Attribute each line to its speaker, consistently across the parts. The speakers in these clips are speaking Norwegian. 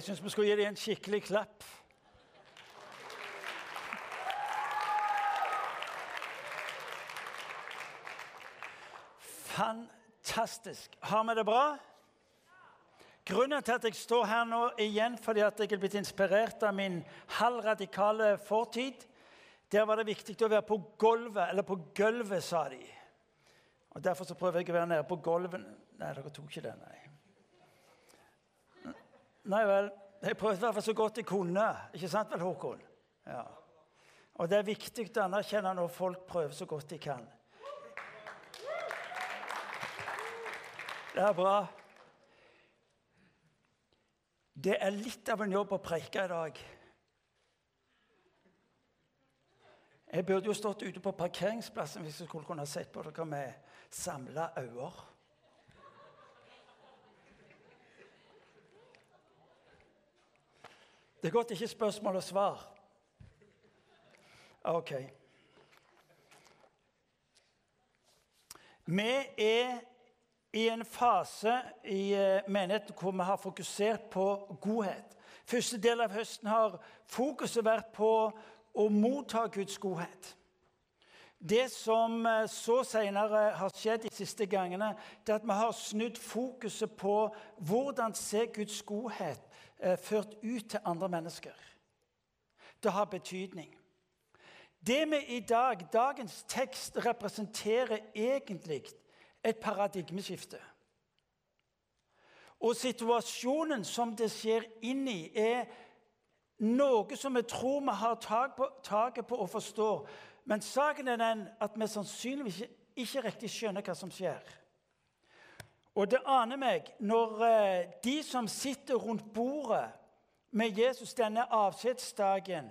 Speaker 1: Jeg syns vi skulle gi dem en skikkelig klapp. Fantastisk. Har vi det bra? Grunnen til at jeg står her nå igjen, fordi at jeg er blitt inspirert av min halvradikale fortid. Der var det viktig å være på gulvet, eller på gulvet, sa de. Og Derfor så prøver jeg å være nede på gulvet. Nei, dere tok ikke det, nei. Nei vel. Jeg prøvde i hvert fall så godt jeg kunne. Ikke sant vel, Håkon? Ja. Og det er viktig å anerkjenne når folk prøver så godt de kan. Det er bra. Det er litt av en jobb å preike i dag. Jeg burde jo stått ute på parkeringsplassen hvis jeg skulle kunne sett på dere med samla øyne. Det er godt ikke spørsmål og svar. OK. Vi er i en fase i eh, menigheten hvor vi har fokusert på godhet. Første del av høsten har fokuset vært på å motta Guds godhet. Det som eh, så senere har skjedd de siste gangene, det er at vi har snudd fokuset på hvordan ser Guds godhet eh, ført ut til andre mennesker. Det har betydning. Det vi i dag, dagens tekst representerer egentlig et paradigmeskifte. Og situasjonen som det skjer inn i, er noe som vi tror vi har taket på, og forstår. Men saken er den at vi sannsynligvis ikke, ikke riktig skjønner hva som skjer. Og det aner meg når eh, de som sitter rundt bordet med Jesus denne avskjedsdagen,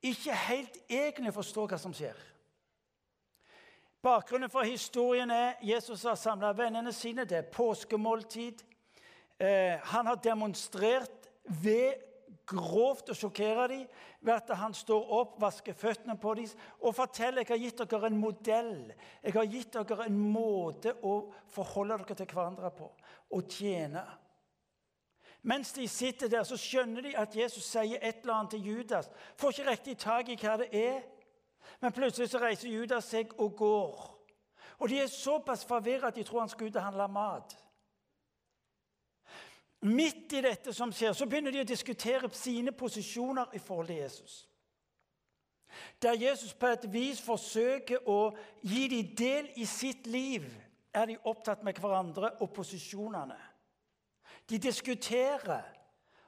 Speaker 1: ikke helt egentlig forstår hva som skjer. Bakgrunnen for historien er Jesus har samla vennene sine. Det er påskemåltid. Eh, han har demonstrert ved grovt å sjokkere dem ved at han står opp, vasker føttene på dem og forteller jeg har gitt dere en modell. Jeg har gitt dere en måte å forholde dere til hverandre på. og tjene. Mens de sitter der, så skjønner de at Jesus sier et eller annet til Judas. Får ikke riktig tak i hva det er. Men plutselig så reiser Judas seg og går. Og de er såpass forvirra at de tror han skal ut og handle mat. Midt i dette som skjer, så begynner de å diskutere sine posisjoner i forhold til Jesus. Der Jesus på et vis forsøker å gi dem del i sitt liv, er de opptatt med hverandre og posisjonene. De diskuterer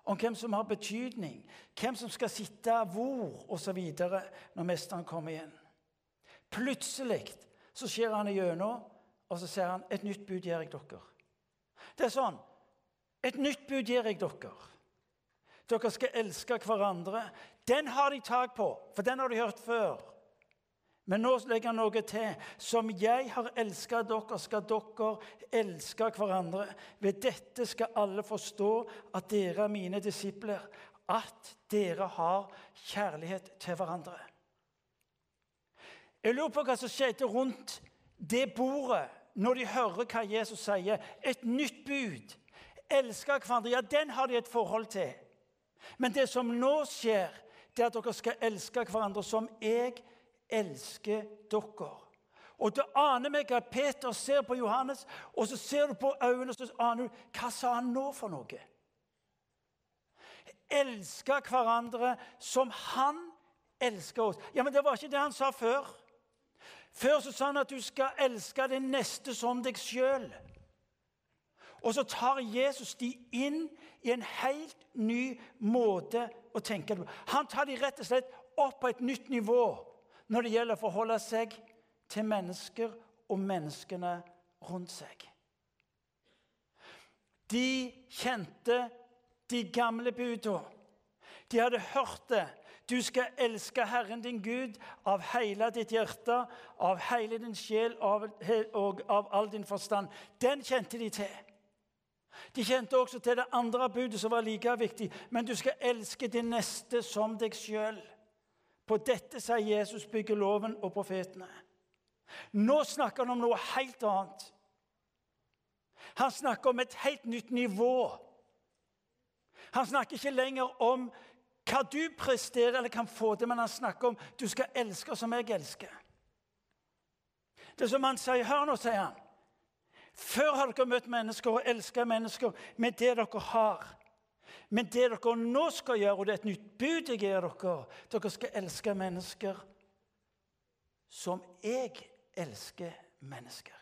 Speaker 1: om hvem som har betydning, hvem som skal sitte hvor osv. når mesteren kommer igjen. Plutselig så skjer han igjennom, og så sier han et nytt bud gir jeg dere. Det er sånn. Et nytt bud gir jeg dere. Dere skal elske hverandre. Den har de tak på, for den har de hørt før. Men nå legger han noe til. Som jeg har elsket dere, skal dere elske hverandre. Ved dette skal alle forstå at dere er mine disipler, at dere har kjærlighet til hverandre. Jeg lurer på hva som skjedde rundt det bordet når de hører hva Jesus sier. Et nytt bud. Elske hverandre. Ja, den har de et forhold til. Men det som nå skjer, det er at dere skal elske hverandre som jeg elsker dere. Og det aner meg at Peter ser på Johannes, og så ser du på øynene og så aner du hva sa han nå for noe. Elske hverandre som han elsker oss. Ja, Men det var ikke det han sa før. Før så sa han at du skal elske din neste som deg sjøl. Og så tar Jesus de inn i en helt ny måte å tenke på. Han tar de rett og slett opp på et nytt nivå når det gjelder å forholde seg til mennesker og menneskene rundt seg. De kjente de gamle budene. De hadde hørt det. Du skal elske Herren din Gud av hele ditt hjerte, av hele din sjel og av all din forstand. Den kjente de til. De kjente også til det andre budet som var like viktig. Men du skal elske din neste som deg sjøl. På dette, sier Jesus, bygger loven og profetene. Nå snakker han om noe helt annet. Han snakker om et helt nytt nivå. Han snakker ikke lenger om hva du presterer eller kan få til, men han snakker om du skal elske som jeg elsker. Det er som han sier, Hør nå, sier han. Før har dere møtt mennesker og elska mennesker med det dere har. Men det dere nå skal gjøre, og det er et nytt bud jeg gir dere Dere skal elske mennesker som jeg elsker mennesker.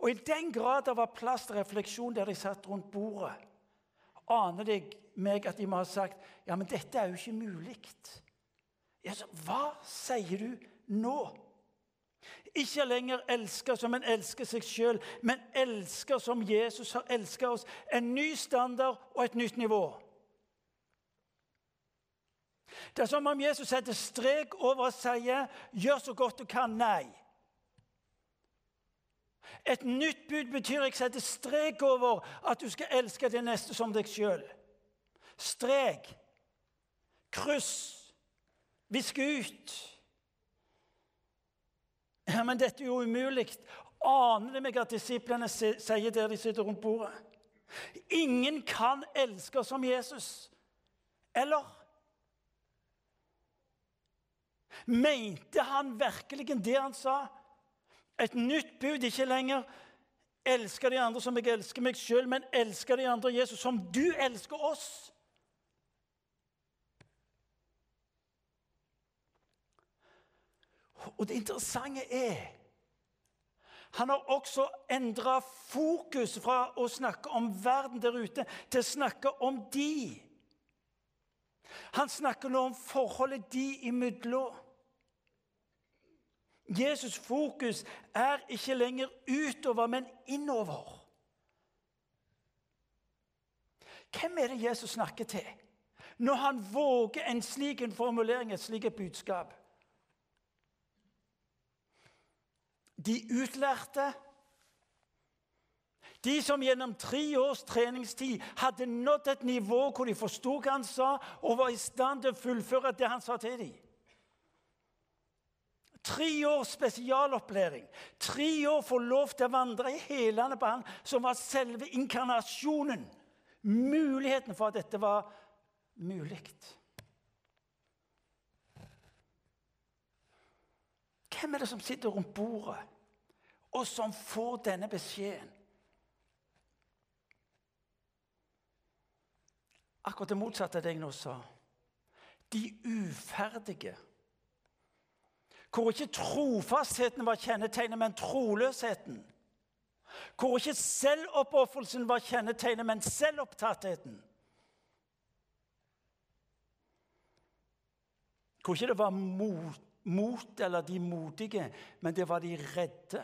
Speaker 1: Og I den grad det var plass til refleksjon der de satt rundt bordet, aner det meg at de må ha sagt ja, men dette er jo ikke mulig. Ja, hva sier du nå? Ikke lenger elsker som en elsker seg sjøl, men elsker som Jesus har elska oss. En ny standard og et nytt nivå. Det er som om Jesus setter strek over og sier 'gjør så godt du kan'. Nei. Et nytt bud betyr jeg setter strek over at du skal elske det neste som deg sjøl. Strek. Kryss. Visk ut. Men dette er jo umulig. Aner det meg at disiplene sier der de sitter rundt bordet? Ingen kan elske som Jesus. Eller? Mente han virkelig det han sa? Et nytt bud, ikke lenger elsker de andre som jeg elsker meg sjøl, men elsker de andre Jesus som du elsker oss. Og det interessante er han har også endra fokus fra å snakke om verden der ute til å snakke om de. Han snakker nå om forholdet de imellom. Jesus' fokus er ikke lenger utover, men innover. Hvem er det Jesus snakker til når han våger en slik formulering, et slikt budskap? De utlærte. De som gjennom tre års treningstid hadde nådd et nivå hvor de forsto hva han sa, og var i stand til å fullføre det han sa til dem. Tre års spesialopplæring. Tre år for lov til å vandre i hælene på han som var selve inkarnasjonen. Muligheten for at dette var mulig. Hvem er det som sitter rundt bordet, og som får denne beskjeden? Akkurat det motsatte av det jeg nå sa. De uferdige. Hvor ikke trofastheten var kjennetegnet, men troløsheten. Hvor ikke selvoppofrelsen var kjennetegnet, men selvopptattheten. Hvor ikke det var mot mot eller de modige, men det var de redde.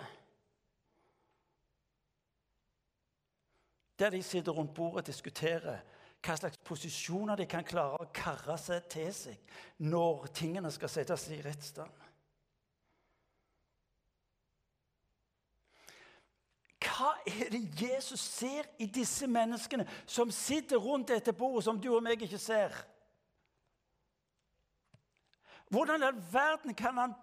Speaker 1: Der de sitter rundt bordet og diskuterer hva slags posisjoner de kan klare å karre seg til seg når tingene skal settes i rettsstand. Hva er det Jesus ser i disse menneskene som sitter rundt dette bordet, som du og meg ikke ser? Hvordan i all verden kan han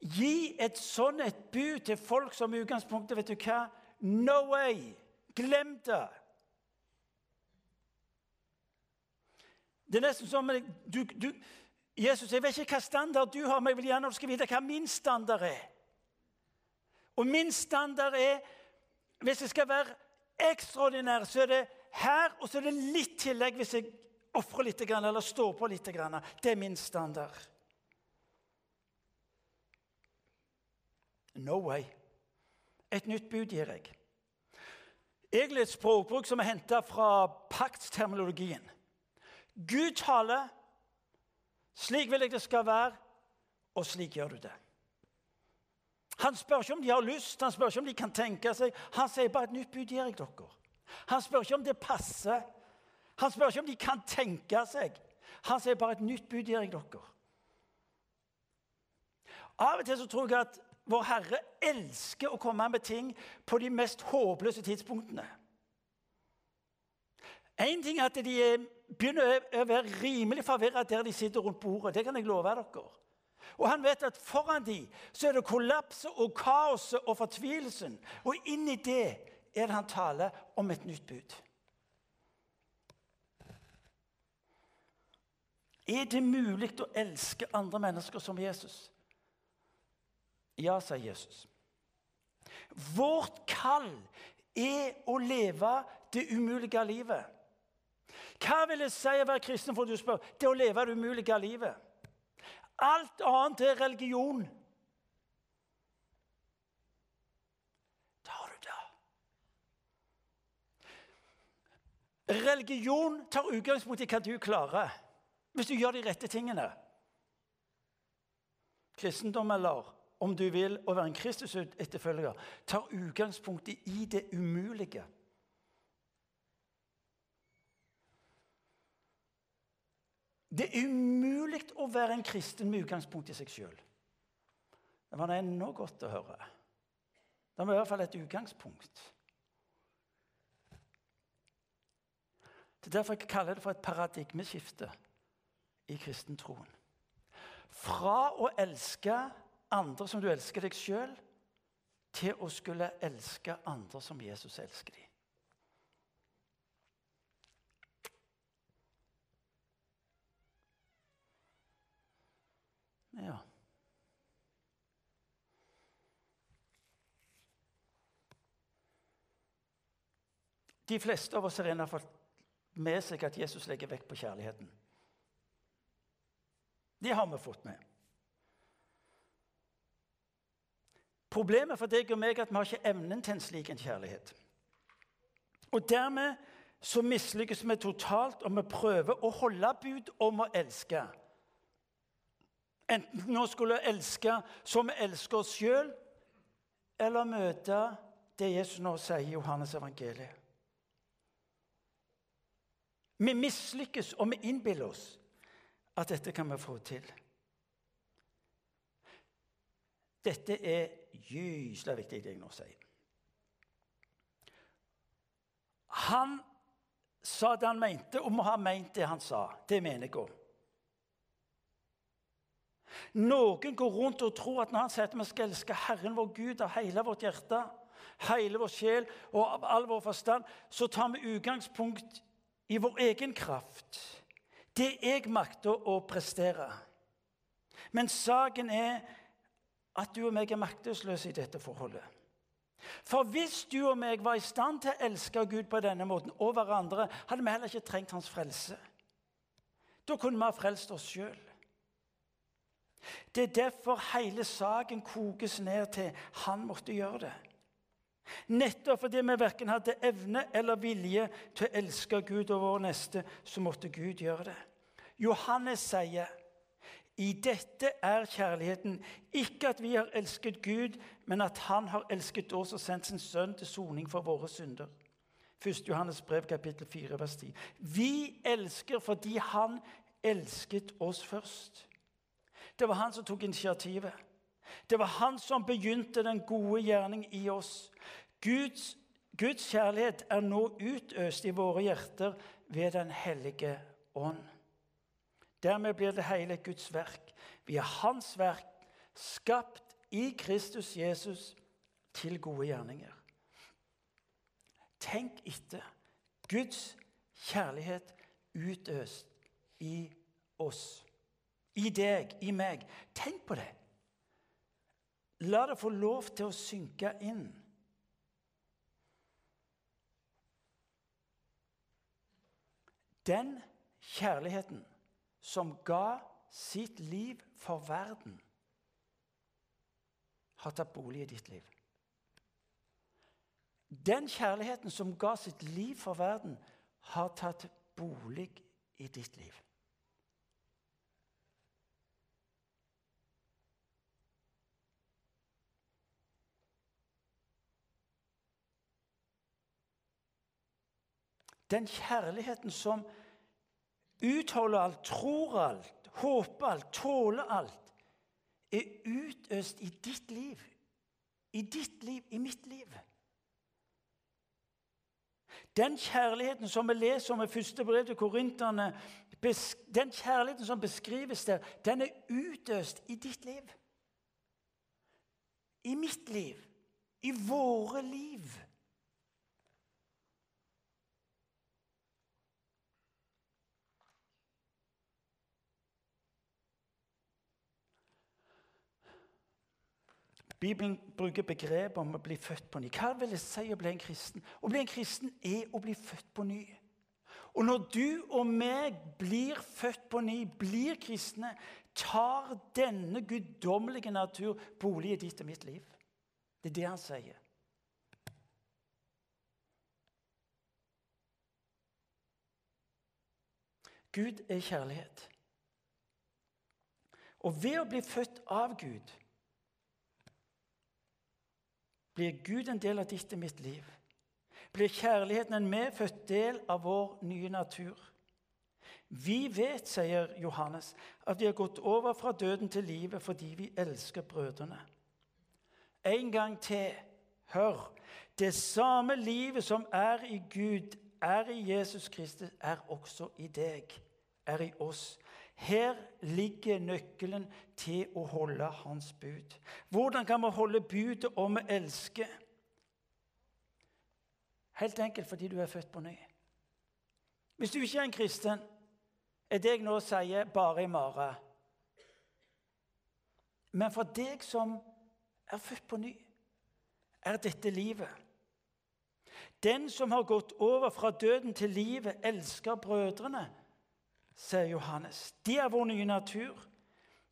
Speaker 1: gi et sånt et bud til folk som i utgangspunktet Vet du hva? No way! Glem det! Det er nesten som du, du, Jesus, jeg vet ikke hva standard du har, men jeg vil gjerne at du skal vite hva min standard er. Og min standard er Hvis jeg skal være ekstraordinær, så er det her, og så er det litt tillegg hvis jeg ofrer litt eller står på litt. Det er min standard. No way. Et nytt bud gir jeg. Egentlig et språkbruk som er henta fra paktsterminologien. Gud taler. Slik vil jeg det skal være, og slik gjør du det. Han spør ikke om de har lyst, han spør ikke om de kan tenke seg. Han sier bare et nytt bud gir jeg dere. Han spør ikke om det passer. Han spør ikke om de kan tenke seg. Han sier bare et nytt bud gir jeg dere. Av og til så tror jeg at vår Herre elsker å komme med ting på de mest håpløse tidspunktene. Én ting er at de eh, begynner å være rimelig forvirra der de sitter rundt bordet. Det kan jeg love dere. Og han vet at foran de så er det kollapset og kaoset og fortvilelsen. Og inni det er det han taler om et nytt bud. Er det mulig å elske andre mennesker som Jesus? Ja, sa Jesus. Vårt kall er å leve det umulige livet. Hva vil det si å være kristen? for du spør? Det å leve det umulige livet. Alt annet er religion. Tar du det. Religion tar utgangspunkt i hva du klarer, hvis du gjør de rette tingene. Kristendom, eller om du vil, å være en Kristus-etterfølger, tar utgangspunkt i det umulige. Det er umulig å være en kristen med utgangspunkt i seg sjøl. Det var ennå godt å høre. Det var i hvert fall et utgangspunkt. Det er derfor jeg kaller det for et paradigmeskifte i kristentroen. Fra å elske andre som du elsker deg sjøl, til å skulle elske andre som Jesus elsker dem. Ja. De fleste av oss har fått med seg at Jesus legger vekt på kjærligheten. Det har vi fått med. Problemet for deg og meg er at vi har ikke evnen til en slik en kjærlighet. Og Dermed så mislykkes vi totalt om vi prøver å holde bud om å elske. Enten nå skulle elske som vi elsker oss sjøl, eller møte det Jesus nå sier i Johannes evangeliet. Vi mislykkes, og vi innbiller oss at dette kan vi få til. Dette er gyselig viktig, det jeg nå sier. Han sa det han mente, og må ha ment det han sa. Det mener jeg òg. Noen går rundt og tror at når han sier at vi skal elske Herren vår Gud av hele vårt hjerte, hele vår sjel og av all vår forstand, så tar vi utgangspunkt i vår egen kraft. Det jeg makter å prestere. Men saken er at du og meg er maktesløse i dette forholdet. For hvis du og meg var i stand til å elske Gud på denne måten og hverandre, hadde vi heller ikke trengt hans frelse. Da kunne vi ha frelst oss sjøl. Det er derfor hele saken kokes ned til han måtte gjøre det. Nettopp fordi vi verken hadde evne eller vilje til å elske Gud og vår neste, så måtte Gud gjøre det. Johannes sier i dette er kjærligheten ikke at vi har elsket Gud, men at Han har elsket oss og sendt sin sønn til soning for våre synder. 1. Johannes brev, kapittel 4, vers 10. Vi elsker fordi Han elsket oss først. Det var han som tok initiativet. Det var han som begynte den gode gjerning i oss. Guds, Guds kjærlighet er nå utøst i våre hjerter ved Den hellige ånd. Dermed blir det hele Guds verk. Vi er Hans verk, skapt i Kristus Jesus til gode gjerninger. Tenk etter. Guds kjærlighet utøst i oss i deg, i meg. Tenk på det. La det få lov til å synke inn. Den kjærligheten som ga sitt liv for verden, har tatt bolig i ditt liv. Den kjærligheten som ga sitt liv for verden, har tatt bolig i ditt liv. Den kjærligheten som utholder alt, tror alt, håper alt, tåler alt, er utøst i ditt liv. I ditt liv, i mitt liv. Den kjærligheten som vi leser om i første brev til korinterne, den kjærligheten som beskrives der, den er utøst i ditt liv. I mitt liv. I våre liv. Bibelen bruker begrepet om å bli født på ny. Hva vil det si å bli en kristen? Å bli en kristen er å bli født på ny. Og når du og meg blir født på ny, blir kristne, tar denne guddommelige natur bolig i ditt og mitt liv. Det er det han sier. Gud er kjærlighet. Og ved å bli født av Gud blir Gud en del av ditt og mitt liv. Blir kjærligheten en medfødt del av vår nye natur. Vi vet, sier Johannes, at vi har gått over fra døden til livet fordi vi elsker brødrene. En gang til, hør. Det samme livet som er i Gud, er i Jesus Kristus, er også i deg, er i oss. Her ligger nøkkelen til å holde hans bud. Hvordan kan vi holde budet om å elske? Helt enkelt fordi du er født på ny. Hvis du ikke er en kristen, er det jeg nå sier, bare i mare. Men for deg som er født på ny, er dette livet. Den som har gått over fra døden til livet, elsker brødrene sier Johannes. De er vår nye natur.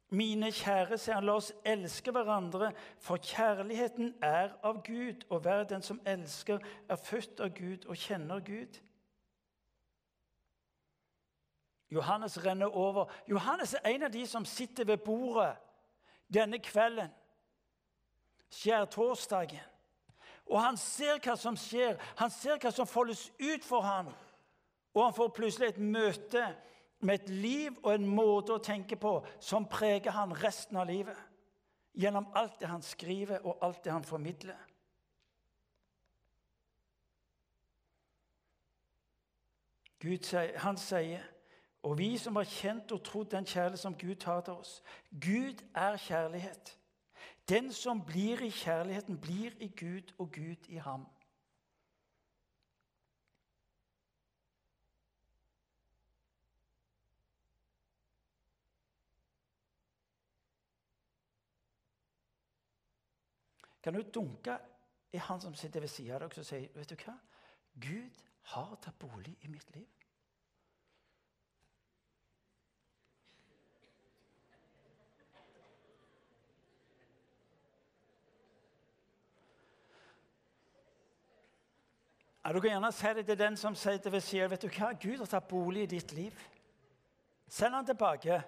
Speaker 1: Mine kjære, sier han, la oss elske hverandre, for kjærligheten er av Gud, og hver den som elsker, er født av Gud og kjenner Gud. Johannes renner over. Johannes er en av de som sitter ved bordet denne kvelden, skjærtorsdagen. Og han ser hva som skjer, han ser hva som foldes ut for ham. Og han får plutselig et møte med et liv og en måte å tenke på som preger han resten av livet. Gjennom alt det han skriver, og alt det han formidler. Gud, han sier, og vi som har kjent og trodd den kjærlighet som Gud har til oss Gud er kjærlighet. Den som blir i kjærligheten, blir i Gud, og Gud i ham. Kan du dunke i han som sitter ved siden av deg og sier vet du hva? Gud har tatt bolig i mitt liv. Ja, du kan gjerne si det til den som sitter ved siden vet du hva? Gud har tatt bolig i ditt liv. Send han tilbake.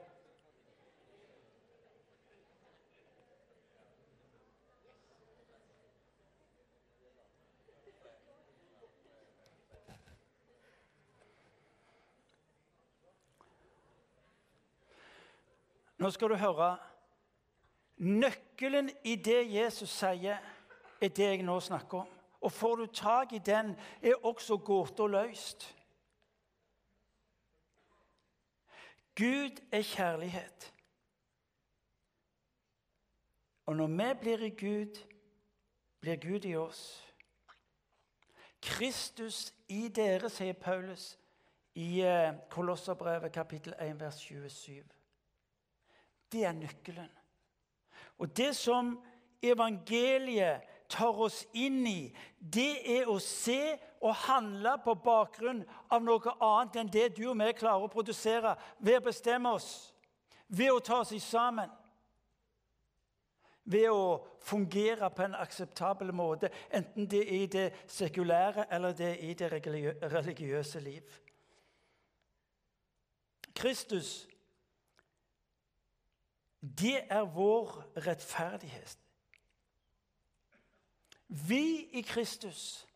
Speaker 1: Nå skal du høre. Nøkkelen i det Jesus sier, er det jeg nå snakker om. Og får du tak i den, er også gåta løst. Gud er kjærlighet. Og når vi blir i Gud, blir Gud i oss. Kristus i dere, sier Paulus i eh, Kolosserbrevet kapittel 1, vers 27. Det er nøkkelen. Og det som evangeliet tar oss inn i, det er å se og handle på bakgrunn av noe annet enn det du og vi klarer å produsere ved å bestemme oss, ved å ta oss sammen. Ved å fungere på en akseptabel måte, enten det er i det sekulære eller det er i det religiøse liv. Kristus det er vår rettferdighet. Vi i Kristus,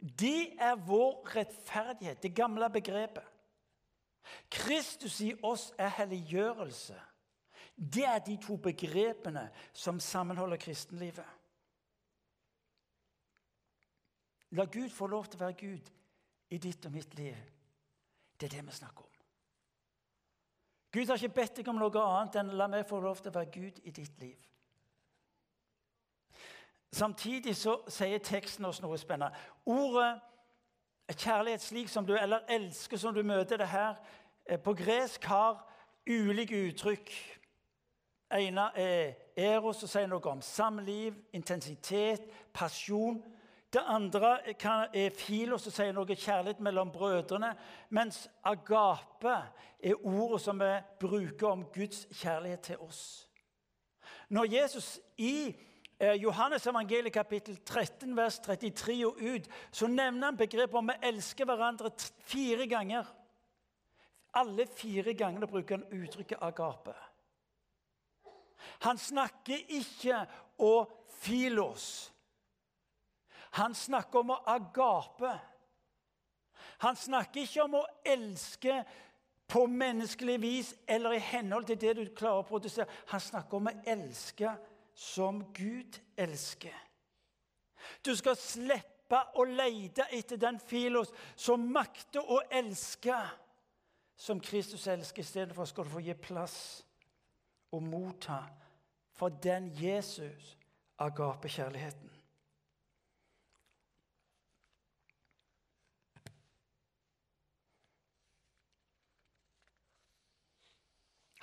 Speaker 1: det er vår rettferdighet, det gamle begrepet. Kristus i oss er helliggjørelse. Det er de to begrepene som sammenholder kristenlivet. La Gud få lov til å være Gud i ditt og mitt liv. Det er det vi snakker om. Gud har ikke bedt deg om noe annet enn la meg få lov til å være Gud i ditt liv. Samtidig så sier teksten oss noe spennende. Ordet kjærlighet slik som du, eller elsker som du møter det her, eh, på gresk har ulike uttrykk. ene er eros, som sier noe om samliv, intensitet, pasjon. Det andre er filos, som sier noe kjærlighet mellom brødrene. Mens agape er ordet som vi bruker om Guds kjærlighet til oss. Når Jesus i eh, Johannes evangeliet kapittel 13, vers 33 og ut, så nevner han begrepet om å elske hverandre fire ganger. Alle fire gangene bruker han uttrykket agape. Han snakker ikke om filos. Han snakker om å agape. Han snakker ikke om å elske på menneskelig vis eller i henhold til det du klarer å produsere. Han snakker om å elske som Gud elsker. Du skal slippe å lete etter den filos som makter å elske som Kristus elsker. Istedenfor skal du få gi plass og motta for den Jesus agape-kjærligheten.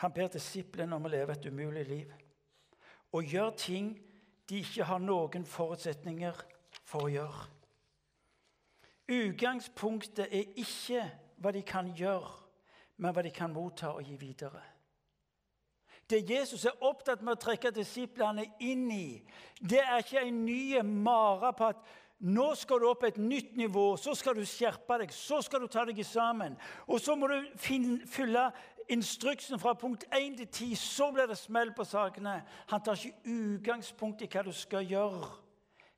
Speaker 1: Han ber disiplene om å leve et umulig liv og gjøre ting de ikke har noen forutsetninger for å gjøre. Utgangspunktet er ikke hva de kan gjøre, men hva de kan motta og gi videre. Det Jesus er opptatt med å trekke disiplene inn i, det er ikke en ny mare på at nå skal du opp et nytt nivå, så skal du skjerpe deg, så skal du ta deg sammen. Og så må du fylle instruksen fra punkt 1 til 10, så blir det smell på sakene. Han tar ikke utgangspunkt i hva du skal gjøre,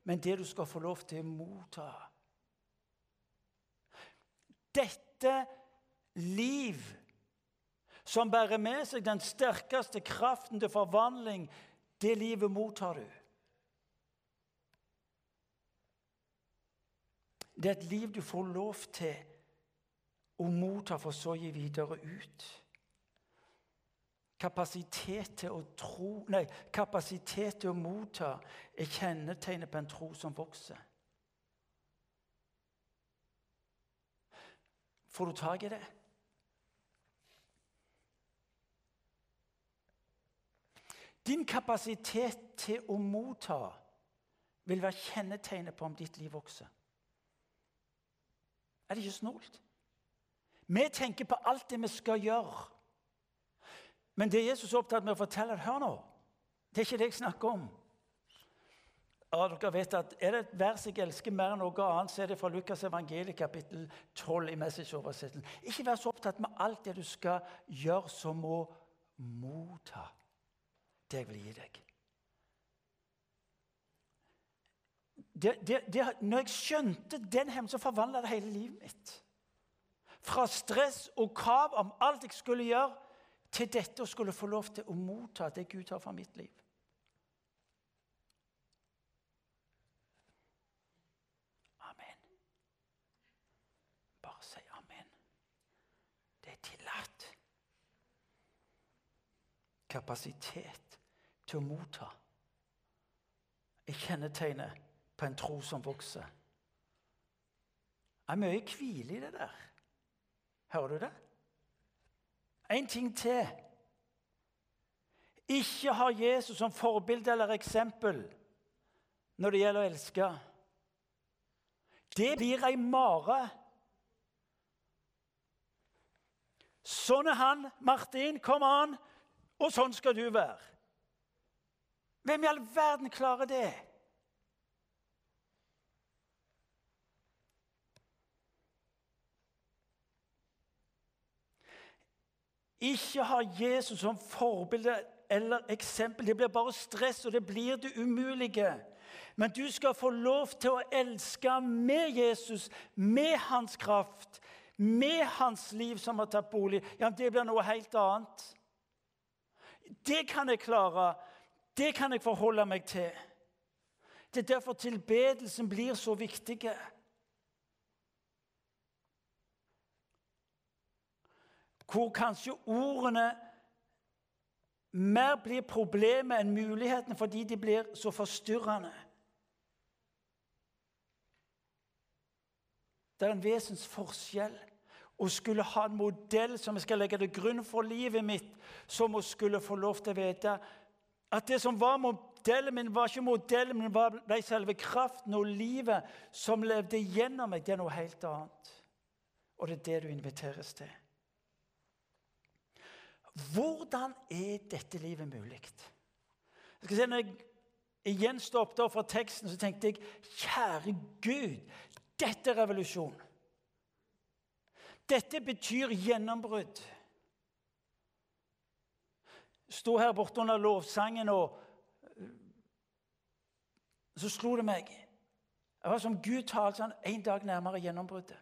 Speaker 1: men det du skal få lov til å motta. Dette liv som bærer med seg den sterkeste kraften til forvandling, det livet mottar du. Det er et liv du får lov til å motta, for så å gi videre ut. Kapasitet til å tro Nei, kapasitet til å motta er kjennetegnet på en tro som vokser. Får du tak i det? Din kapasitet til å motta vil være kjennetegnet på om ditt liv vokser. Er det ikke snålt? Vi tenker på alt det vi skal gjøre. Men det Jesus er opptatt med å fortelle Hør nå, det er ikke det jeg snakker om. Ja, dere vet at Er det et vers jeg elsker mer enn noe annet, så er det fra Lukas evangeliet kapittel 12 i Message-oversettelsen. Ikke vær så opptatt med alt det du skal gjøre, som å motta det jeg vil gi deg. Det, det, det, når jeg skjønte den hemmen, så forvandla det hele livet mitt. Fra stress og krav om alt jeg skulle gjøre, til dette å skulle få lov til å motta det Gud har for mitt liv. Amen. Bare si amen. Det er tillatt. Kapasitet til å motta er kjennetegnet på en tro som vokser. Det er mye hvile i det der. Hører du det? En ting til. Ikke ha Jesus som forbilde eller eksempel når det gjelder å elske. Det blir ei mare. Sånn er han, Martin. Kom an. Og sånn skal du være. Hvem i all verden klarer det? Ikke ha Jesus som forbilde eller eksempel. Det blir bare stress, og det blir det umulige. Men du skal få lov til å elske med Jesus, med hans kraft, med hans liv som har tatt bolig. Ja, Det blir noe helt annet. Det kan jeg klare det kan jeg forholde meg til. Det er derfor tilbedelsen blir så viktig. Hvor kanskje ordene mer blir problemet enn mulighetene fordi de blir så forstyrrende. Det er en vesensforskjell å skulle ha en modell som jeg skal legge til grunn for livet mitt, som å skulle få lov til å vite At det som var modellen min, var ikke modellen, men var, ble selve kraften og livet som levde gjennom meg. Det er noe helt annet. Og det er det du inviteres til. Hvordan er dette livet mulig? Jeg skal se, når jeg igjen stoppet opp fra teksten, så tenkte jeg kjære Gud, dette er revolusjon. Dette betyr gjennombrudd. Sto her borte under lovsangen, og så slo det meg. Det var som Gud talte sånn en dag nærmere gjennombruddet.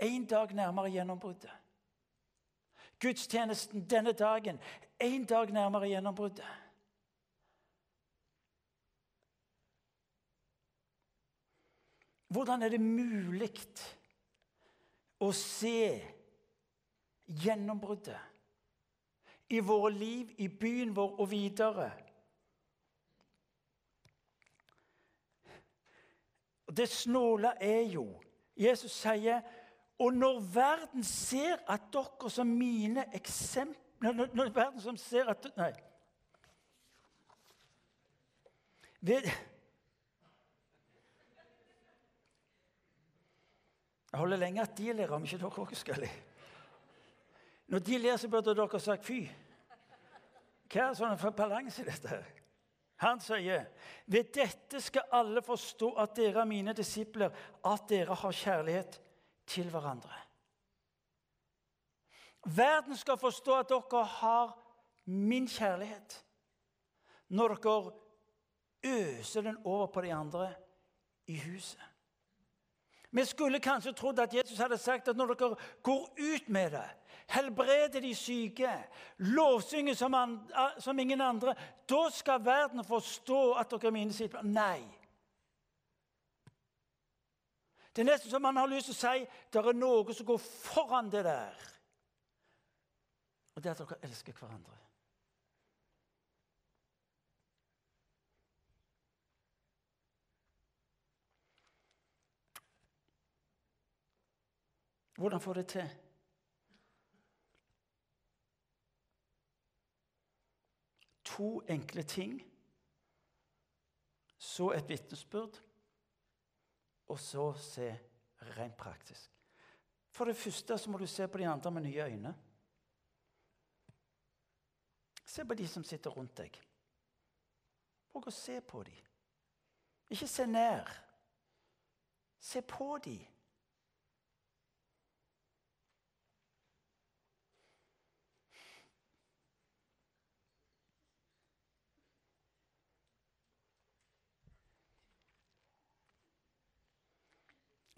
Speaker 1: En dag nærmere gjennombruddet. Gudstjenesten denne dagen, en dag nærmere gjennombruddet. Hvordan er det mulig å se gjennombruddet i våre liv, i byen vår og videre? Det snåle er jo Jesus sier og når verden ser at dere som mine eksempler når, når verden som ser at Nei. Ved, jeg holder lenge at de ler, om ikke dere også skal le. Når de ler, så burde dere sagt fy. Hva er sånn for balanse i dette? her? Han sier, 'Ved dette skal alle forstå at dere er mine disipler, at dere har kjærlighet til hverandre. Verden skal forstå at dere har min kjærlighet når dere øser den over på de andre i huset. Vi skulle kanskje trodd at Jesus hadde sagt at når dere går ut med det, helbreder de syke, lovsynger som, som ingen andre, da skal verden forstå at dere er mine disipler. Nei. Det er nesten som man har lyst til å si det er noe som går foran det der. Og det er at dere elsker hverandre. Hvordan får det til? To enkle ting. Så et vitnesbyrd og så se rent praktisk. For det første så må du se på de andre med nye øyne. Se på de som sitter rundt deg. Våg å se på dem. Ikke se ned. Se på dem.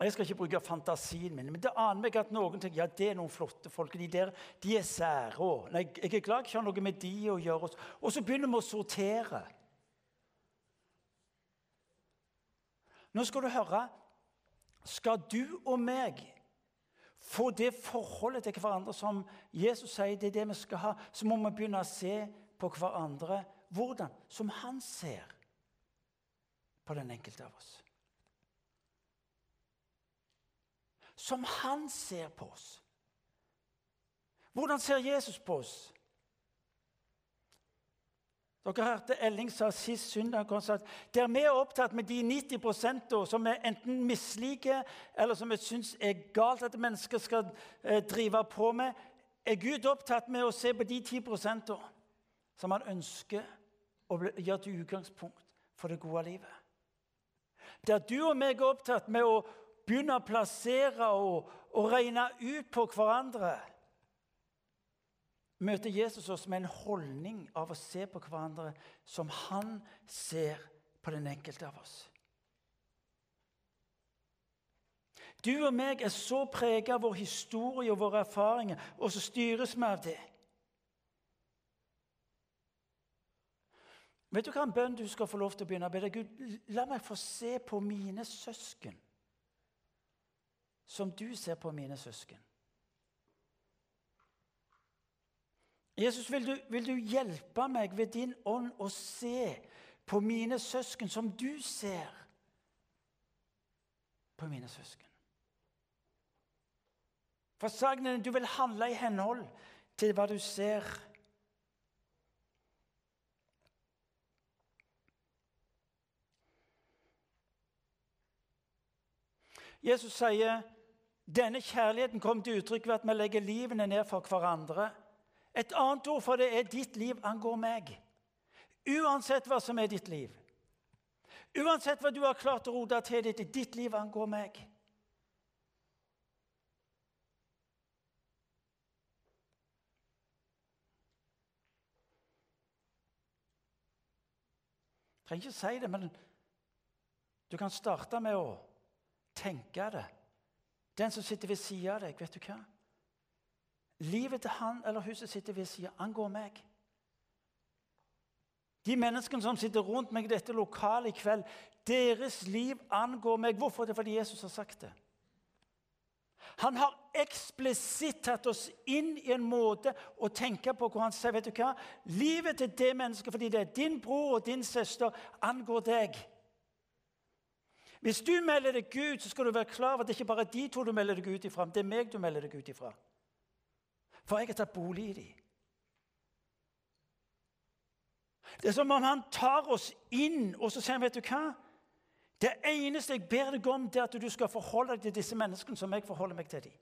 Speaker 1: Jeg skal ikke bruke fantasien min, men det aner meg at noen tenker ja, det er noen flotte folk. De der de er sære. Nei, jeg er glad jeg ikke har noe med de å gjøre. Og så begynner vi å sortere. Nå skal du høre. Skal du og meg få det forholdet til hverandre som Jesus sier det er det vi skal ha, så må vi begynne å se på hverandre hvordan? Som han ser på den enkelte av oss. Som han ser på oss. Hvordan ser Jesus på oss? Dere hørte Elling sa sist søndag at der vi er opptatt med de 90% som vi enten misliker, eller som vi syns er galt at mennesker skal eh, drive på med, er Gud opptatt med å se på de 10% som han ønsker å gjøre til utgangspunkt for det gode livet. Der du og meg er opptatt med å begynne å plassere og, og regne ut på hverandre, møter Jesus oss med en holdning av å se på hverandre som han ser på den enkelte av oss. Du og meg er så preget av vår historie og våre erfaringer, og så styres vi av det. Vet du hva en bønn du skal få lov til å begynne å be? Gud, la meg få se på mine søsken som du ser på mine søsken. Jesus, vil du, vil du hjelpe meg ved din ånd å se på mine søsken som du ser på mine søsken? For sagnet du vil handle i henhold til hva du ser. Jesus sier denne kjærligheten kommer til uttrykk ved at vi legger livene ned for hverandre. Et annet ord for det er 'ditt liv angår meg'. Uansett hva som er ditt liv. Uansett hva du har klart å rote til ditt, ditt liv angår meg. Jeg trenger ikke si det, men du kan starte med å tenke det. Den som sitter ved siden av deg, vet du hva? Livet til han eller hun som sitter ved siden, angår meg. De menneskene som sitter rundt meg i dette lokalet i kveld, deres liv angår meg. Hvorfor? Det er fordi Jesus har sagt det. Han har eksplisitt tatt oss inn i en måte å tenke på hvor han sier vet du hva? Livet til det mennesket, fordi det er din bror og din søster, angår deg. Hvis du melder deg Gud, så skal du være klar over at det ikke bare er de to du melder deg ut ifra, men det er meg du melder deg ut ifra. For jeg har tatt bolig i dem. Det er som om han tar oss inn, og så sier han, vet du hva? Det eneste jeg ber deg om, det er at du skal forholde deg til disse menneskene som jeg forholder meg til dem.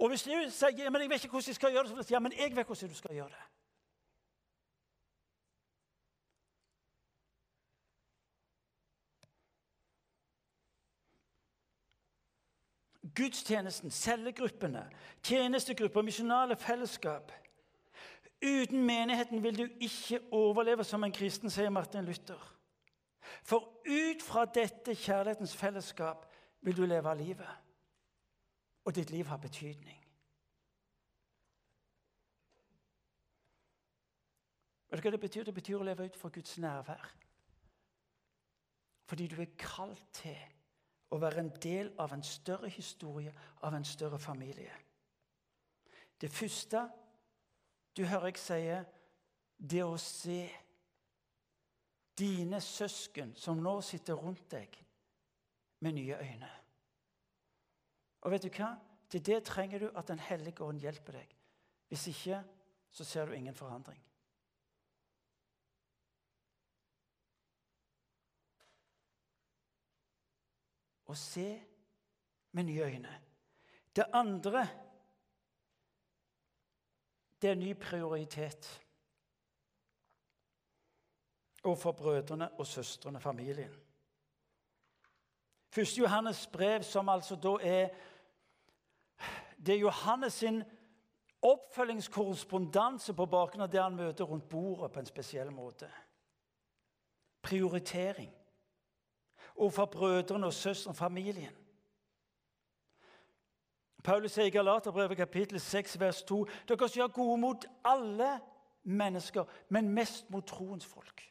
Speaker 1: Og hvis du sier ja, men jeg vet ikke hvordan jeg skal gjøre det, så vil jeg ja, men jeg vet hvordan du skal gjøre det. Gudstjenesten, cellegruppene, tjenestegrupper, misjonale fellesskap. Uten menigheten vil du ikke overleve som en kristen, sier Martin Luther. For ut fra dette kjærlighetens fellesskap vil du leve livet. Og ditt liv har betydning. Vet du hva det betyr? Det betyr å leve ut fra Guds nærvær. Fordi du er kalt til å være en del av en større historie, av en større familie. Det første du hører jeg sier, det å se dine søsken som nå sitter rundt deg, med nye øyne. Og vet du hva? Til det trenger du at Den hellige ånd hjelper deg. Hvis ikke, så ser du ingen forandring. Å se med nye øyne. Det andre det er ny prioritet overfor brødrene og søstrene, familien. Første Johannes brev, som altså da er Det er Johannes sin oppfølgingskorrespondanse på bakgrunn av det han møter rundt bordet på en spesiell måte. Prioritering overfor brødrene og søstrene, familien. Paulus sier i Galaterbrevet kapittel 6, vers 2.: Dere skal gjøre gode mot alle mennesker, men mest mot troens folk.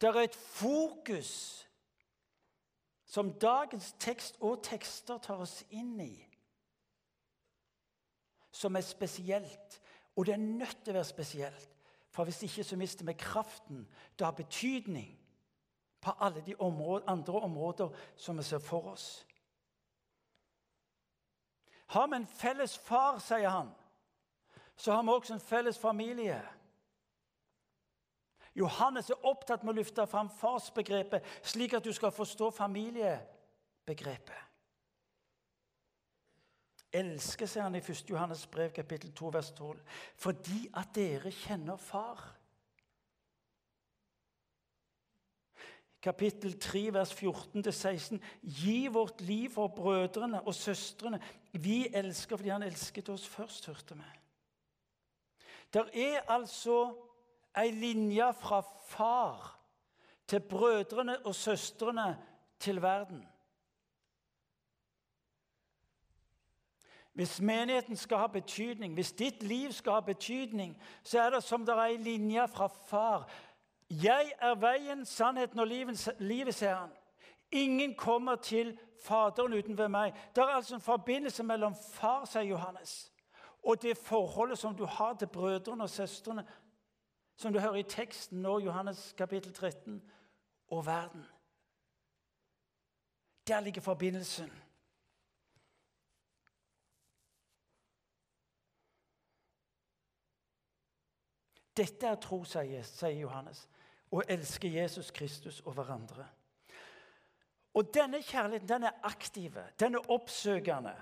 Speaker 1: Det er et fokus som dagens tekst og tekster tar oss inn i, som er spesielt. Og det er nødt til å være spesielt, for hvis ikke så mister vi kraften. Det har betydning på alle de områder, andre områder som vi ser for oss. Har vi en felles far, sier han, så har vi også en felles familie. Johannes er opptatt med å løfte fram farsbegrepet, slik at du skal forstå familiebegrepet. Elsker, sier han i 1. Johannes brev, kapittel 2, vers 12, fordi at dere kjenner far. Kapittel 3, vers 14-16. Gi vårt liv for brødrene og søstrene. Vi elsker fordi han elsket oss først, hørte vi. Der er altså ei linje fra far til brødrene og søstrene til verden. Hvis menigheten skal ha betydning, hvis ditt liv skal ha betydning, så er det som det er ei linje fra far. Jeg er veien, sannheten og livet, sier han. Ingen kommer til Faderen uten ved meg. Det er altså en forbindelse mellom far, sier Johannes, og det forholdet som du har til brødrene og søstrene som du hører i teksten nå, Johannes kapittel 13, og verden. Der ligger forbindelsen. Dette er tro, sier Johannes, å elske Jesus Kristus og hverandre. Og denne kjærligheten den er aktiv, den er oppsøkende.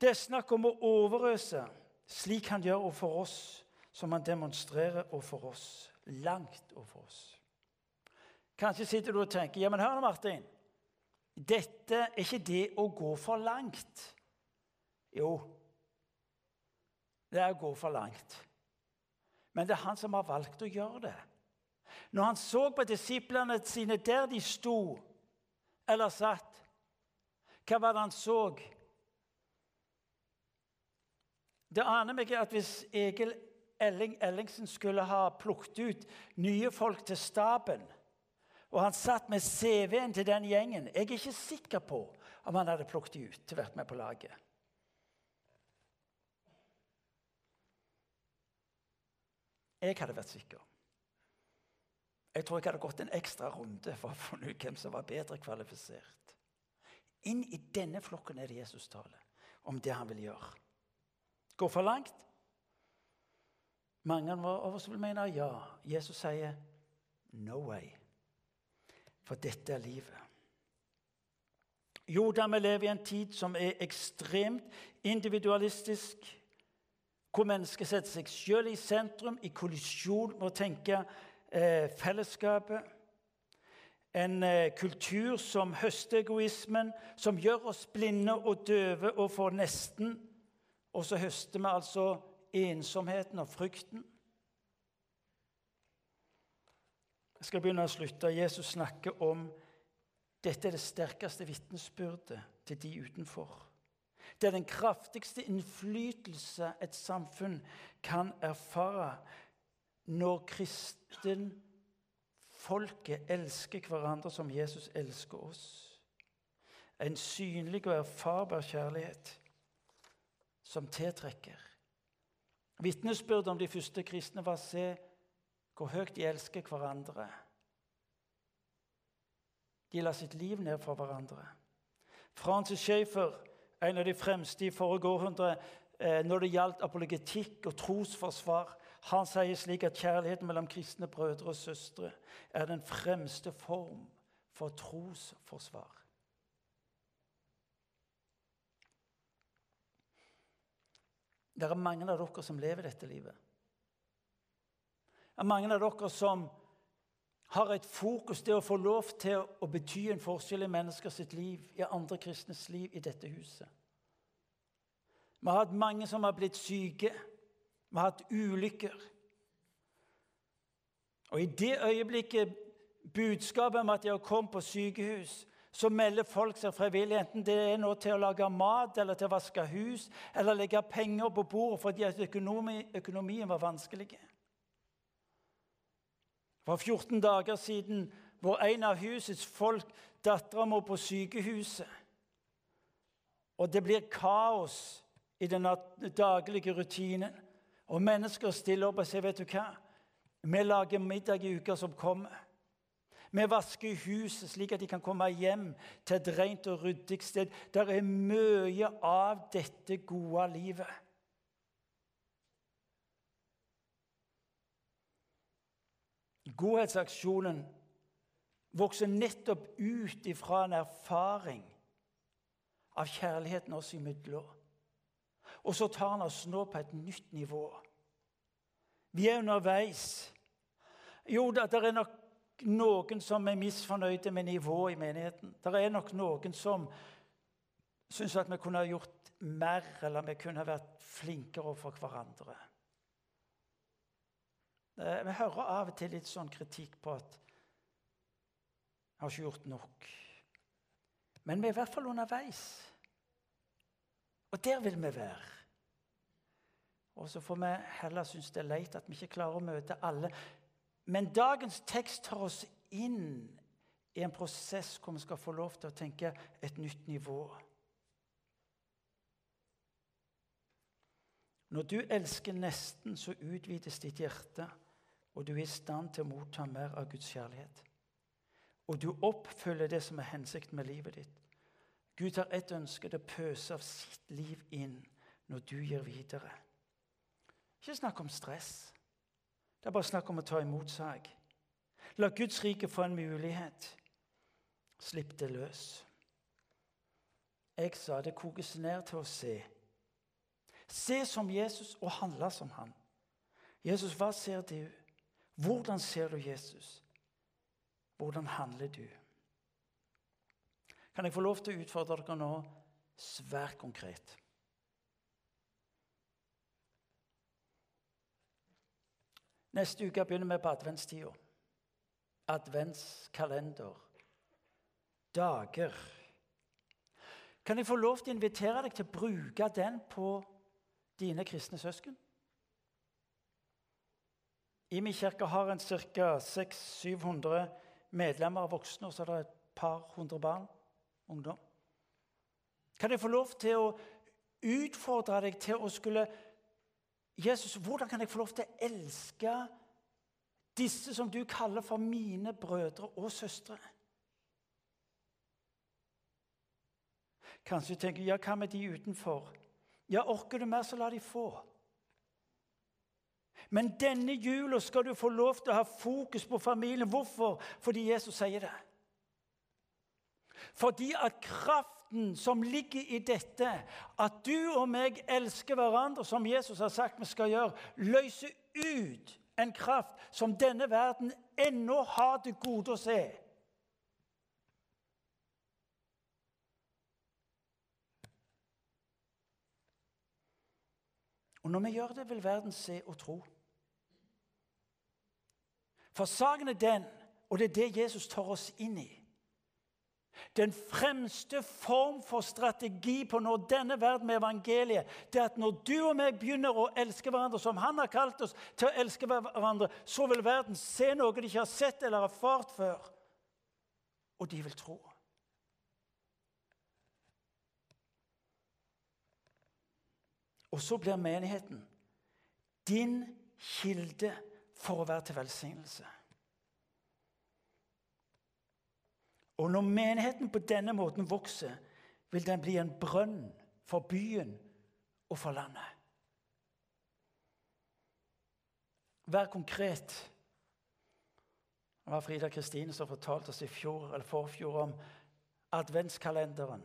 Speaker 1: Det er snakk om å overøse, slik han gjør overfor oss, som han demonstrerer overfor oss. Langt overfor oss. Kanskje sitter du og tenker ja, men hør nå, Martin. Dette er ikke det å gå for langt. Jo, det er å gå for langt. Men det er han som har valgt å gjøre det. Når han så på disiplene sine der de sto eller satt, hva var det han så? Det aner meg at hvis Egil Elling Ellingsen skulle ha plukket ut nye folk til staben, og han satt med CV-en til den gjengen Jeg er ikke sikker på om han hadde plukket de ut til å være med på laget. Jeg hadde vært sikker. Jeg tror jeg hadde gått en ekstra runde for å finne ut hvem som var bedre kvalifisert. Inn i denne flokken er det Jesus taler om det han vil gjøre. Går for langt? Mange av oss vil mene ja. Jesus sier 'no way'. For dette er livet. Jo da, vi lever i en tid som er ekstremt individualistisk hvor mennesket setter seg selv i sentrum, i kollisjon med å tenke eh, fellesskapet. En eh, kultur som høster egoismen, som gjør oss blinde og døve og for nesten. Og så høster vi altså ensomheten og frykten. Jeg skal begynne å slutte. Jesus snakker om dette er det sterkeste vitnesbyrdet til de utenfor. Det er den kraftigste innflytelse et samfunn kan erfare når kristen folket elsker hverandre som Jesus elsker oss. En synlig og erfarbar kjærlighet som tiltrekker. Vitnesbyrdet om de første kristne var å se hvor høyt de elsker hverandre. De la sitt liv ned for hverandre. Francis Schaefer en av de fremste i forrige århundre eh, når det gjaldt apologetikk og trosforsvar. Han sier slik at kjærligheten mellom kristne brødre og søstre er den fremste form for trosforsvar. Det er mange av dere som lever dette livet. Det er mange av dere som har et fokus til å få lov til å bety en forskjell i menneskers liv, i andre kristnes liv, i dette huset. Vi har hatt mange som har blitt syke. Vi har hatt ulykker. Og i det øyeblikket budskapet om at de har kommet på sykehus, så melder folk seg frivillig, enten det er noe til å lage mat eller til å vaske hus eller legge penger på bordet fordi at økonomi, økonomien var vanskelig. For 14 dager siden hvor en av husets folk dattera må på sykehuset. Og det blir kaos i den daglige rutinen. Og mennesker stiller opp og sier, 'Vet du hva? Vi lager middag i uka som kommer.' Vi vasker huset slik at de kan komme hjem til et rent og ryddig sted. Der er mye av dette gode livet. Godhetsaksjonen vokser nettopp ut ifra en erfaring av kjærligheten oss imellom. Og så tar han oss nå på et nytt nivå. Vi er underveis. Jo det er nok noen som er misfornøyde med nivået i menigheten. Det er nok noen som syns at vi kunne ha gjort mer, eller vi kunne ha vært flinkere overfor hverandre. Eh, vi hører av og til litt sånn kritikk på at vi har ikke gjort nok. Men vi er i hvert fall underveis. Og der vil vi være. Og så får vi heller synes det er leit at vi ikke klarer å møte alle. Men dagens tekst tar oss inn i en prosess hvor vi skal få lov til å tenke et nytt nivå. Når du elsker nesten, så utvides ditt hjerte og du er i stand til å motta mer av Guds kjærlighet. Og du oppfyller det som er hensikten med livet ditt. Gud har ett ønske, det pøser av sitt liv inn når du gir videre. Ikke snakk om stress. Det er bare snakk om å ta imot seg. La Guds rike få en mulighet. Slipp det løs. Jeg sa det kokes ned til å se. Se som Jesus og handle som han. Jesus, hva ser du? Hvordan ser du Jesus? Hvordan handler du? Kan jeg få lov til å utfordre dere nå svært konkret? Neste uke begynner vi på adventstida. Adventskalender. Dager. Kan jeg få lov til å invitere deg til å bruke den på dine kristne søsken? I min kirke har en ca. 600-700 medlemmer av voksne, og så er det et par hundre barn, ungdom. Kan jeg få lov til å utfordre deg til å skulle Jesus, hvordan kan jeg få lov til å elske disse som du kaller for mine brødre og søstre? Kanskje du tenker ja, hva med de utenfor? Ja, orker du mer, så la de få. Men denne jula skal du få lov til å ha fokus på familien. Hvorfor? Fordi Jesus sier det. Fordi at kraften som ligger i dette, at du og meg elsker hverandre, som Jesus har sagt vi skal gjøre, løser ut en kraft som denne verden ennå har til gode å se. Og når vi gjør det, vil verden se og tro. For saken er den, og det er det Jesus tar oss inn i Den fremste form for strategi på når denne verden med evangeliet, det er at når du og meg begynner å elske hverandre som han har kalt oss til å elske hverandre, så vil verden se noe de ikke har sett eller erfart før, og de vil tro. Og så blir menigheten din kilde for å være til velsignelse. Og når menigheten på denne måten vokser, vil den bli en brønn for byen og for landet. Vær konkret. Det var Frida Kristine som fortalte oss i fjor, eller forfjor om adventskalenderen.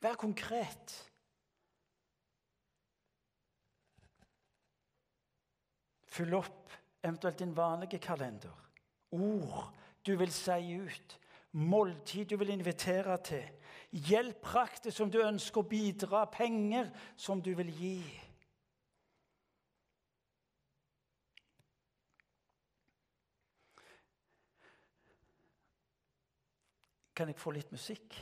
Speaker 1: Vær konkret. Fyll opp eventuelt din vanlige kalender. Ord du vil si ut. Måltid du vil invitere til. Hjelp praktisk som du ønsker å bidra. Penger som du vil gi. Kan jeg få litt musikk?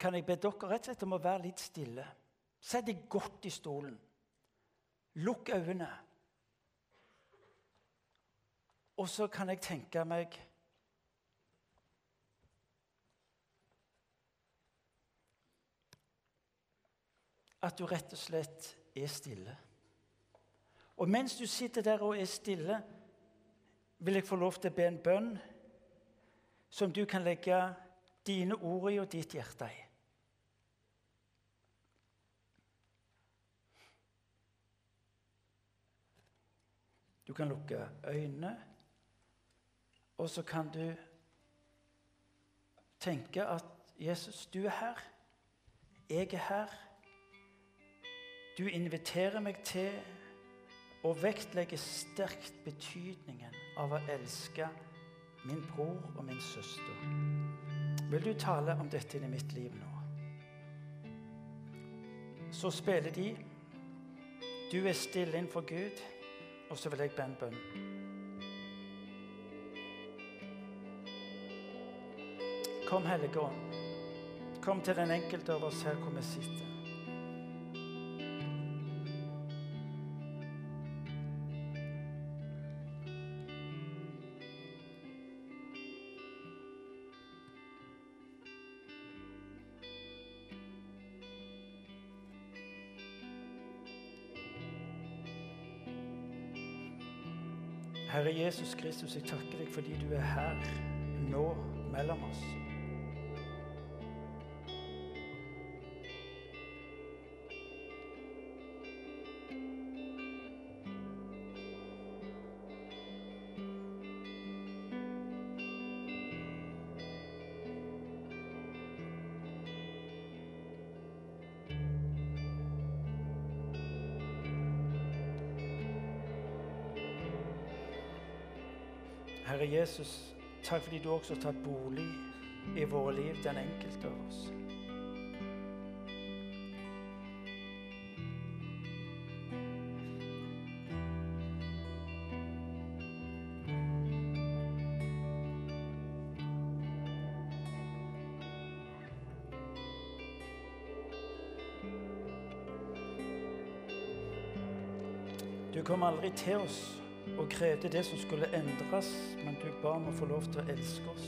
Speaker 1: Kan jeg be dere rett og slett om å være litt stille? Sett deg godt i stolen. Lukk øynene. Og så kan jeg tenke meg At du rett og slett er stille. Og mens du sitter der og er stille, vil jeg få lov til å be en bønn som du kan legge dine ord i og ditt hjerte i. Du kan lukke øynene, og så kan du tenke at Jesus, du er her. Jeg er her. Du inviterer meg til å vektlegge sterkt betydningen av å elske min bror og min søster. Vil du tale om dette i mitt liv nå? Så spiller de. Du er stille innenfor Gud. Og så vil jeg be en bønn. Kom, Hellige Ånd. Kom til den enkelte av oss her hvor vi sitter. Herre Jesus Kristus, jeg takker deg fordi du er her nå mellom oss. Takk fordi du også har tatt bolig i våre liv, den enkelte av oss. Du kom aldri til oss og krevde det som skulle endres, men du ba om å få lov til å elske oss.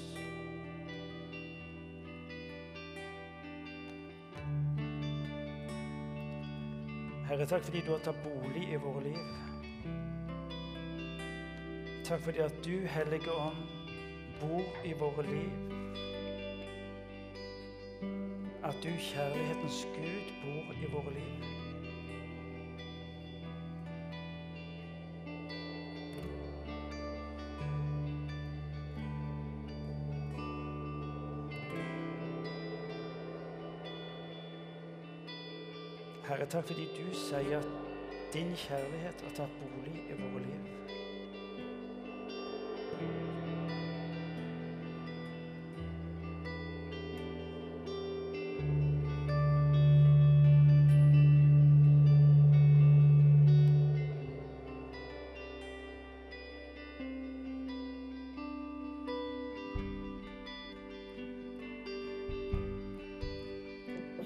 Speaker 1: Herre, takk fordi du har tatt bolig i våre liv. Takk fordi at du, Hellige Ånd, bor i våre liv. At du, kjærlighetens Gud, bor i våre liv. Herre, takk fordi du sier at din kjærlighet har tatt bolig i våre liv.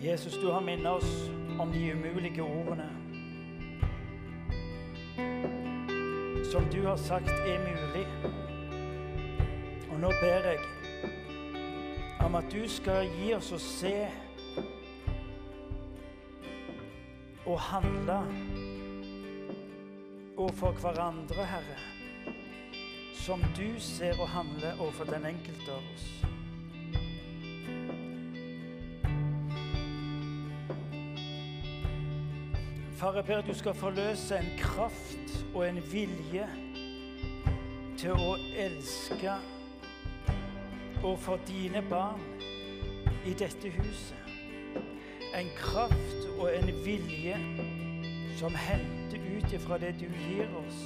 Speaker 1: Jesus, du har minnet oss har sagt er mulig. Og nå ber jeg om at du skal gi oss å se og handle overfor hverandre, Herre, som du ser og handler overfor den enkelte av oss. Far, jeg ber at du skal forløse en kraft og en vilje til å elske overfor dine barn i dette huset. En kraft og en vilje som henter ut ifra det du gir oss.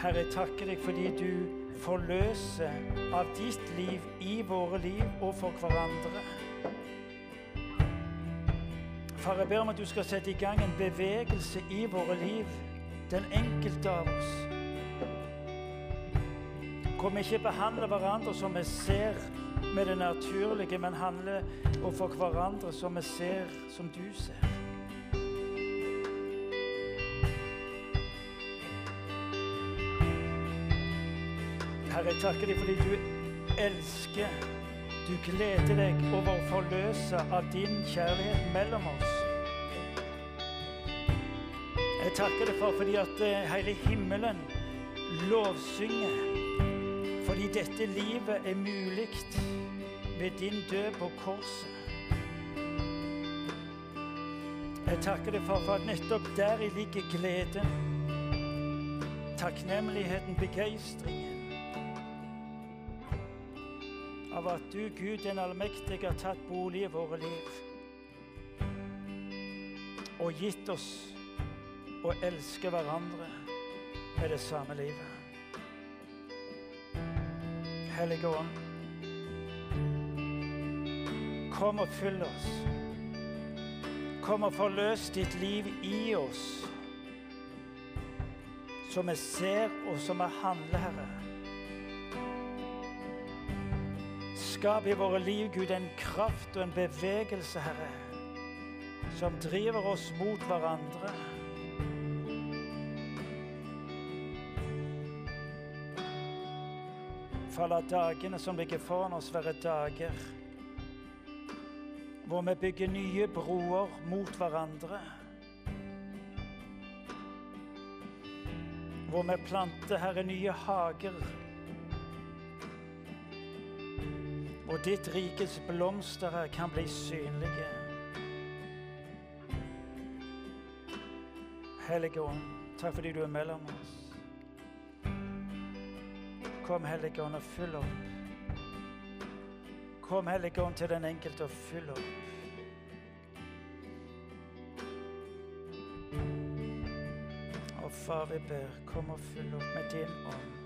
Speaker 1: Herre, jeg takker deg fordi du forløser av ditt liv i våre liv og for hverandre. Far, jeg ber om at du skal sette i gang en bevegelse i våre liv, den enkelte av oss. Hvor vi ikke behandler hverandre som vi ser med det naturlige, men handler overfor hverandre som vi ser som du ser. Herre, jeg takker deg fordi du elsker, du gleder deg over å forløse av din kjærlighet mellom oss. Jeg takker deg for fordi at eh, hele himmelen lovsynger. Fordi dette livet er mulig ved din død på korset. Jeg takker deg for, for at nettopp deri ligger gleden, takknemligheten, begeistringen. Av at du, Gud den allmektige, har tatt bolig i våre liv. Og gitt oss å elske hverandre med det samme livet. Hellige Ånd, kom og fyll oss. Kom og forløs ditt liv i oss, så vi ser og så vi handler, Herre. Skap i våre liv, Gud, en kraft og en bevegelse, Herre, som driver oss mot hverandre. La dagene som ligger foran oss, være dager hvor vi bygger nye broer mot hverandre. Hvor vi planter, Herre, nye hager. Hvor ditt rikes blomster kan bli synlige. Hellige Ånd, takk fordi du er mellom oss. Kom, Hellige Ånd, og fyll opp. Kom, Hellige Ånd, til den enkelte og fyll opp. Og Far, vi ber, kom og fyll opp med din ånd.